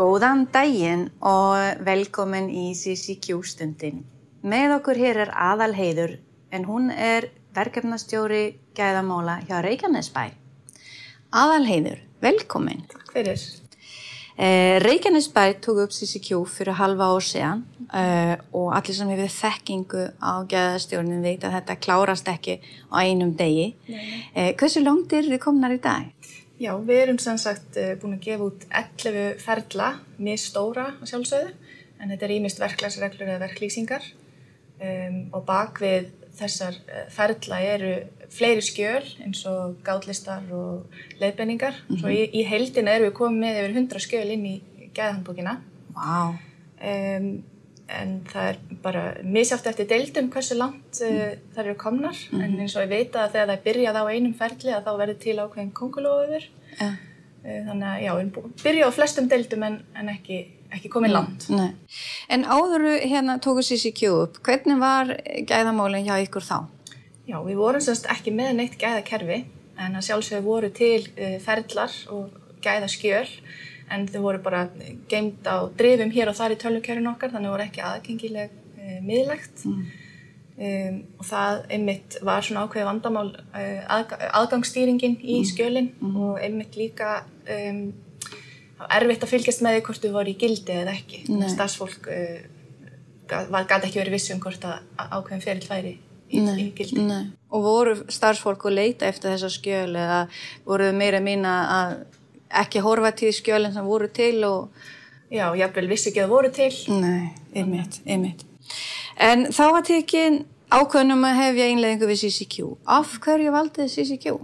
Góðan daginn og velkomin í CCQ stundin. Með okkur hér er aðal heiður en hún er verkefnastjóri gæðamála hjá Reykjanesbæ. Aðal heiður, velkomin. Takk fyrir. Eh, Reykjanesbæ tók upp CCQ fyrir halva ár síðan eh, og allir sem hefur þekkingu á gæðastjórnin veit að þetta klárast ekki á einum degi. Eh, hversu langt er þið komnar í dag? Já, við erum sem sagt eh, búin að gefa út 11 ferla, mjög stóra að sjálfsögðu, en þetta er ímist verklagsreglur eða verklýsingar um, og bak við þessar eh, ferla eru fleiri skjöl eins og gátlistar og leiðbenningar. Svo í, í heildina erum við komið með yfir 100 skjöl inn í gæðhandbókina. Vá, Um, en það er bara misjátt eftir deildum hversu langt uh, þær eru komnar en eins og ég veit að þegar það er byrjað á einum ferli að þá verður til ákveðin kongulóður ja. uh, þannig að já, bú- byrjað á flestum deildum en, en ekki, ekki komið langt Nei. En áður hérna tóku CCQ upp, hvernig var gæðamálinn hjá ykkur þá? Já, við vorum semst ekki með neitt gæðakerfi en að sjálfsögðu voru til uh, ferlar og gæðaskjöl en þau voru bara geimt á drifum hér og þar í tölvukerfinu okkar þannig voru ekki aðgengileg uh, miðlegt um, og það einmitt var svona ákveði vandamál uh, aðg aðgangsstýringin í skjölin og einmitt líka um, erfitt að fylgjast með því hvort þau voru í gildi eða ekki. Starfsfólk uh, gæti ekki verið viss um hvort að að ákveðin ferill væri í, í gildi. Nei. Og voru starfsfólk að leita eftir þessa skjöl eða voru þau meira að minna að ekki horfa til skjölinn sem voru til og... Já, jafnvel vissi ekki að voru til. Nei, einmitt, einmitt. En þá var tekin ákveðnum að hefja einleðingu við CCQ. Af hverju valdið CCQ?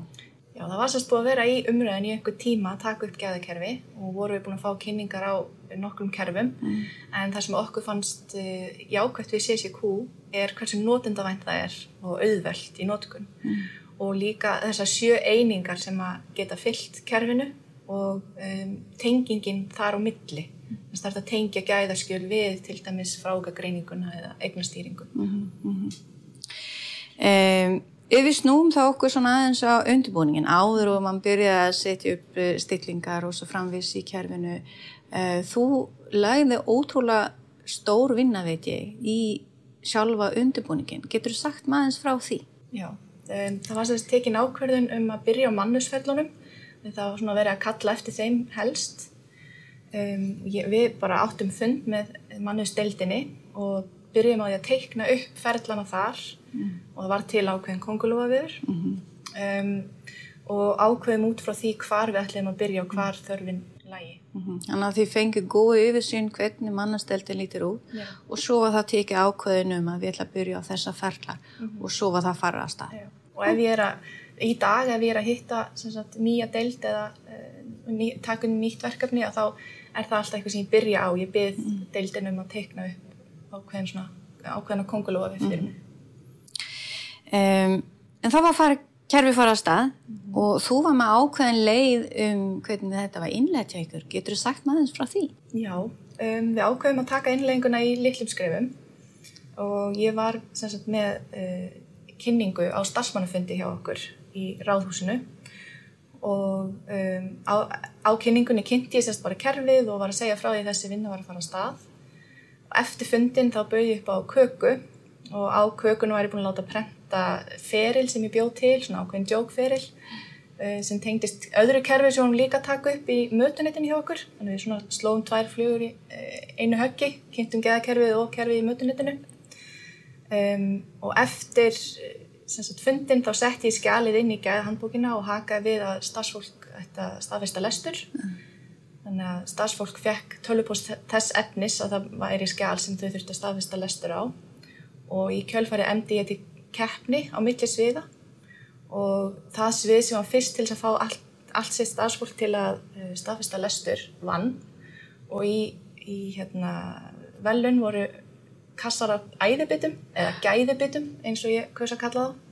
Já, það var sérst búið að vera í umröðin í einhver tíma að taka upp gæðakerfi og voru við búin að fá kynningar á nokkrum kerfum en það sem okkur fannst uh, jákvæmt við CCQ er hversu notendavænt það er og auðvelt í notkun og líka þessar sjö einingar sem að geta fyllt kerfinu og um, tengingin þar á milli. Þess að það er að tengja gæðaskjöl við til dæmis frágagreininguna eða eignastýringu. Um, ef við snúum þá okkur svona aðeins á undirbúningin áður og mann byrjaði að setja upp eh, stillingar og svo framvis í kerfinu uh, þú lagði ótrúlega stór vinna veit ég í sjálfa undirbúningin getur þú sagt maður frá því? Já, um, það var sérst tekin ákverðun um að byrja á mannusferlunum það var svona verið að kalla eftir þeim helst. Um, ég, við bara áttum fund með mannusdeildinni og byrjum á því að teikna upp ferlana þar. Og það var til ákveðin kongulúa viður um, og ákveðum út frá því hvar við ætlum að byrja og hvar þörfin lægi. Mhm. Þannig að þið fengið góðu yfirsyn hvernig mannasteltin lítir út. Já. og svo var það tekið ákveðin um að við ætla að byrja á þessa ferlar og svo var það farið að stað. Og ef ég er að, í dag ef ég er að hitta sagt, nýja deild eða uh, ný, taka inn nýtt verkefni þá er það alltaf eitthvað sem ég byrja á. Ég byrð mm. deildin um að teikna upp ákveðin svona, ákveðina kongulófi fyrir mig. Um, en það var farið, kerfi farið að stað og þú var með ákveðin leið um hvernig þetta var innlega til ykkur. Getur þú sagt maður frá því? Já, um, við ákveðum að taka innlegginguna í litlum skrefum og ég var sem sagt með uh, kynningu á starfsmannafundi hjá okkur í ráðhúsinu. Og um, á, á kynningunni kynnti ég sérst bara kerfið og var að segja frá því þessi vinna var að fara að stað. Og eftir fundin þá bauði ég upp á köku og á kökunu var ég búin að láta prenta feril sem ég bjóð til, svona ákveðin jókferil uh, sem tengdist öðru kerfi sem vorum líka taka upp í mötunetin hjá okkur. Þannig við svona slóum tvær flugur í uh, einu höggi, kynntum geðakerfið og kerfið í mötunetinu um, og eftir sagt, fundin þá sett ég skjalið inn í geðhandbókina og hakaði við að starfsfólk ætti að staðfesta lestur. Þannig að starfsfólk fekk tölvupost þess efnis að það væri skjal sem þau þurfti að staðfesta lestur á. Og í kjölfari emdi ég til keppni á milli sviða. Og það svið sem var fyrst til að fá allt, allt sitt starfsfólk til að eh, staðfesta lestur vann. Og í, í hérna, velun voru kassar af æðibitum eða gæðibitum eins og ég kaus að kalla það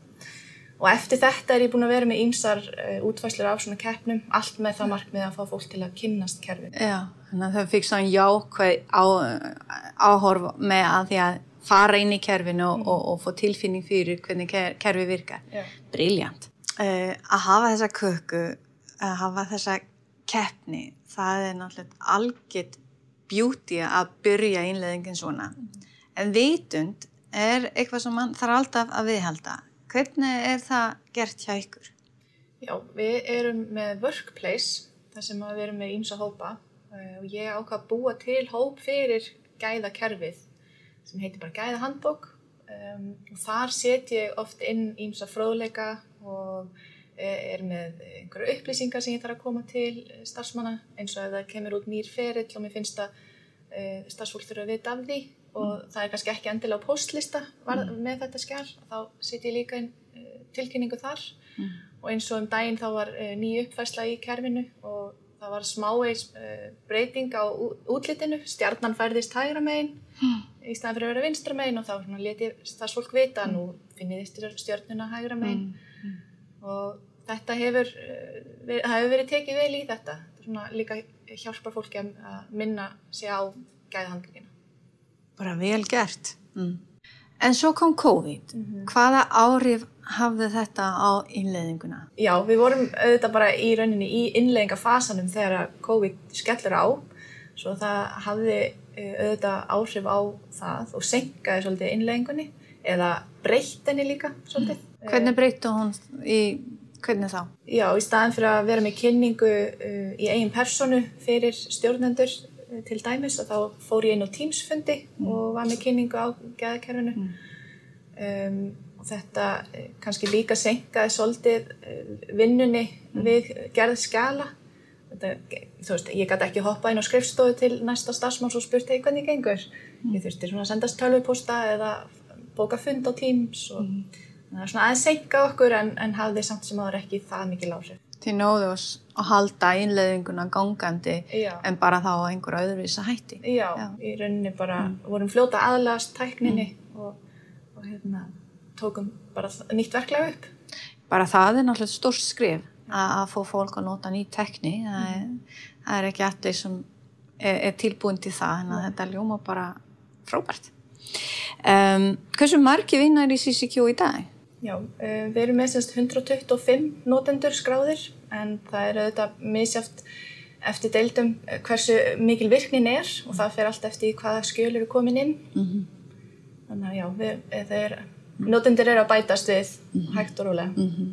og eftir þetta er ég búin að vera með ýmsar uh, útfæslur af svona keppnum allt með það markmið að fá fólk til að kynnast kerfin Já, þannig að það fikk svona jákvæð á, áhorf með að því að fara inn í kerfinu og, og, og få tilfinning fyrir hvernig ker, kerfi virkar. Já. Briljant. Uh, að hafa þessa köku, að hafa þessa keppni, það er náttúrulega algjört beauty að byrja innleðingin svona. En vitund er eitthvað sem mann þarf alltaf að viðhalda. Hvernig er það gert hjá ykkur? Já, við erum með workplace, þar sem við erum með ímsa hópa uh, og ég ákvað að búa til hóp fyrir gæðakerfið sem heitir bara gæðahandbók um, og þar set ég oft inn ímsa fróðleika og er með einhverju upplýsingar sem ég þarf að koma til starfsmanna eins og ef það kemur út nýr ferill og mér finnst að starfsfólk þurfa að vita af því og mm. það er kannski ekki endilega á postlista var, mm. með þetta skjál þá set ég líka inn uh, tilkynningu þar mm. og eins og um daginn þá var uh, ný uppfærsla í kerfinu og það var smáeis breyting á útlitinu, stjarnan færðist hægra megin í staðan fyrir að vera vinstra megin og þá leti starfsfólk vita nú finnist stjörnuna hægra megin og þetta hefur, það hefur verið tekið vel í þetta. Svona líka hjálpar fólki að minna sig á gæðhandlingina. Bara vel gert. Mm. En svo kom COVID. Mm -hmm. Hvaða áhrif hafði þetta á innleðinguna? Já, við vorum auðvitað bara í rauninni í innleðingafasanum þegar COVID skellur á. Svo það hafði auðvitað áhrif á það og senkaði svolítið innleðingunni eða breyttinni líka svolítið. Mm. Hvernig breyttu hún í, hvernig þá? Já, í staðan fyrir að vera með kynningu uh, í eigin personu fyrir stjórnendur til dæmis og þá fór ég inn á tímsfundi mm. og var með kynningu á geðakerfinu mm. um, og þetta uh, kannski líka senkaði svolítið uh, vinnunni mm. við gerð skala þetta, þú veist, ég gæti ekki hoppa inn á skrifstofu til næsta stafsmanns og spurt hei hvernig gengur mm. ég þurfti svona að sendast tölvuposta eða bóka fund á tíms og mm það er svona aðeins senka okkur en, en hafði samt sem aður ekki það mikið lási Þið nóðu að halda einleðinguna gangandi Já. en bara þá að einhver öðruvísa hætti Já, Já. í rauninni bara mm. vorum fljóta aðlast tækninni mm. og, og hérna, tókum bara nýtt verklega upp Bara það er náttúrulega stór skrif að, fá fólk að nota nýtt tækni það er, mm. það er ekki allir sem er, er tilbúin til það en þetta ljóma bara frábært um, Hversu margi vinnar í CCQ í dag? Já, uh, við erum með semst 125 notendur skráðir en það er auðvitað misjáft eftir deildum eh, hversu mikil virknin er og það fer allt eftir hvaða skjöl eru komin inn. Mm -hmm. Þannig að já, við, eh, er, notendur eru að bætast við mm -hmm. hægt og rólega. Mm -hmm.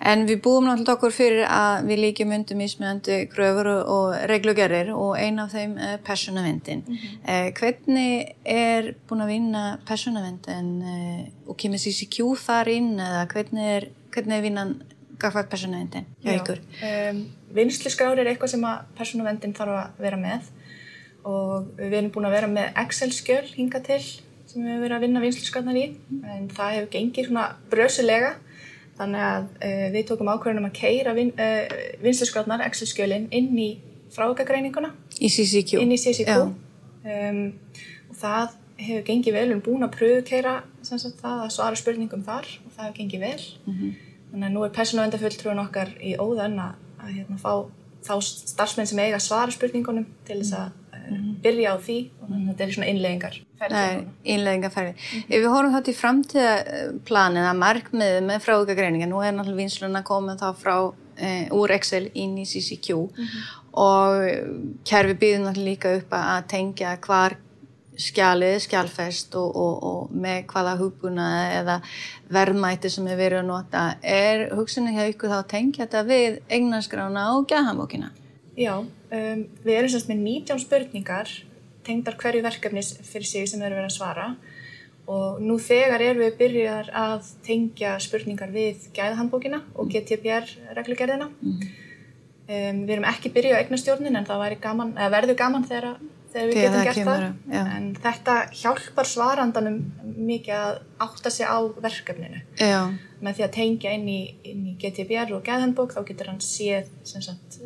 En við búum náttúrulega okkur fyrir að við líkjum undir mismjöndi gröfur og reglugerir og ein af þeim er persónavendin. Mm -hmm. eh, hvernig er búin að vinna persónavendin eh, og kemur CCQ þar inn eða hvernig er, hvernig er vinnan gafað persónavendin hjá ykkur? Um, Vinsluskrári er eitthvað sem að persónavendin þarf að vera með og við erum búin að vera með Excel-skjöl hinga til sem við hefur verið að vinna vinsluskráðnar í en það hefur gengið svona brösulega Þannig að uh, við tókum ákveðunum að keira vin, uh, eh, vinslisgráðnar, Excel-skjölinn, inn í fráökagreininguna. Í CCQ. Inn í CCQ. Um, og það hefur gengið vel, við erum búin að pröfu keira sagt, það að svara spurningum þar og það hefur gengið vel. Mm -hmm. Þannig að nú er persónuvendafulltrúin okkar í óðan að, að hérna, fá þá starfsmenn sem eiga að svara spurningunum til þess að mm -hmm. Byrja á því og að þetta er svona innleggingar innleggingarferði mm -hmm. ef við horfum þá til framtíðaplanin að markmiðu með fráðugagreininga nú er náttúrulega vinsluna komið þá frá e, úr Excel inn í CCQ mm -hmm. og kerfi býðum náttúrulega líka upp að tengja hvar skjalið, skjalfest og, og, og með hvaða hugbúna eða verðmæti sem er verið að nota. Er hugsunni hjá ykkur þá að tengja þetta við eignaskrána og gæðhamókina Já, um, við erum semst með 19 spurningar tengdar hverju verkefnis fyrir sig sem við erum verið að svara og nú þegar erum við byrjar að tengja spurningar við gæðhandbókina og GTPR reglugerðina. Mm. Um, við erum ekki byrjað á eignastjórnin en það gaman, verður gaman þegar, þegar við getum gert það. það. En þetta hjálpar svarandanum mikið að átta sig á verkefninu. Já. Með því að tengja inn í, inn í GTPR og gæðhandbók þá getur hann séð sem sagt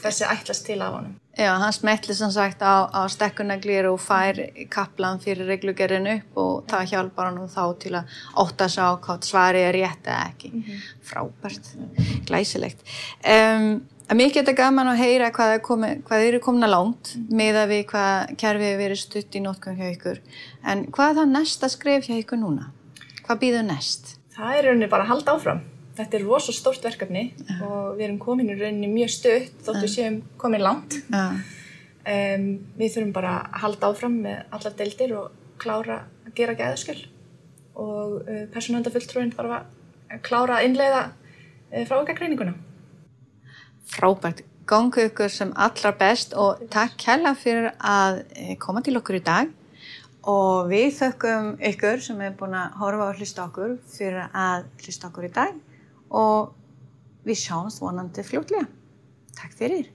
hversi ætlast til af honum. Já, hann smetli sem sagt á, á stekkunaglir og fær kaplan fyrir reglugerinn upp og það hjálpar hann þá til að ótta sig á hvað svari er rétt eða ekki. Mm -hmm. Frábært, glæsilegt. Um, Mér geta gaman að heyra hvað, er komi, hvað eru komna langt mm. með að við hvað kerfið er verið stutt í nótkunn hjá ykkur. En hvað er það næsta skref hjá ykkur núna? Hvað býður næst? Það er rauninni bara að halda áfram þetta er rosalega stórt verkefni ja. og við erum komin í rauninni mjög stutt þóttu ja. séum komin langt ja. Um, við þurfum bara að halda áfram með allar deildir og klára að gera gæðaskjöl og uh, persónuvendafulltrúin þarf að klára að innleiða uh, fráverkagreininguna. Frábært. Gangu ykkur sem allra best og takk kella fyrir að koma til okkur í dag og við þökkum ykkur sem er búin að horfa og hlusta okkur fyrir að hlusta okkur í dag og við sjáumst vonandi fljótlega. Takk fyrir.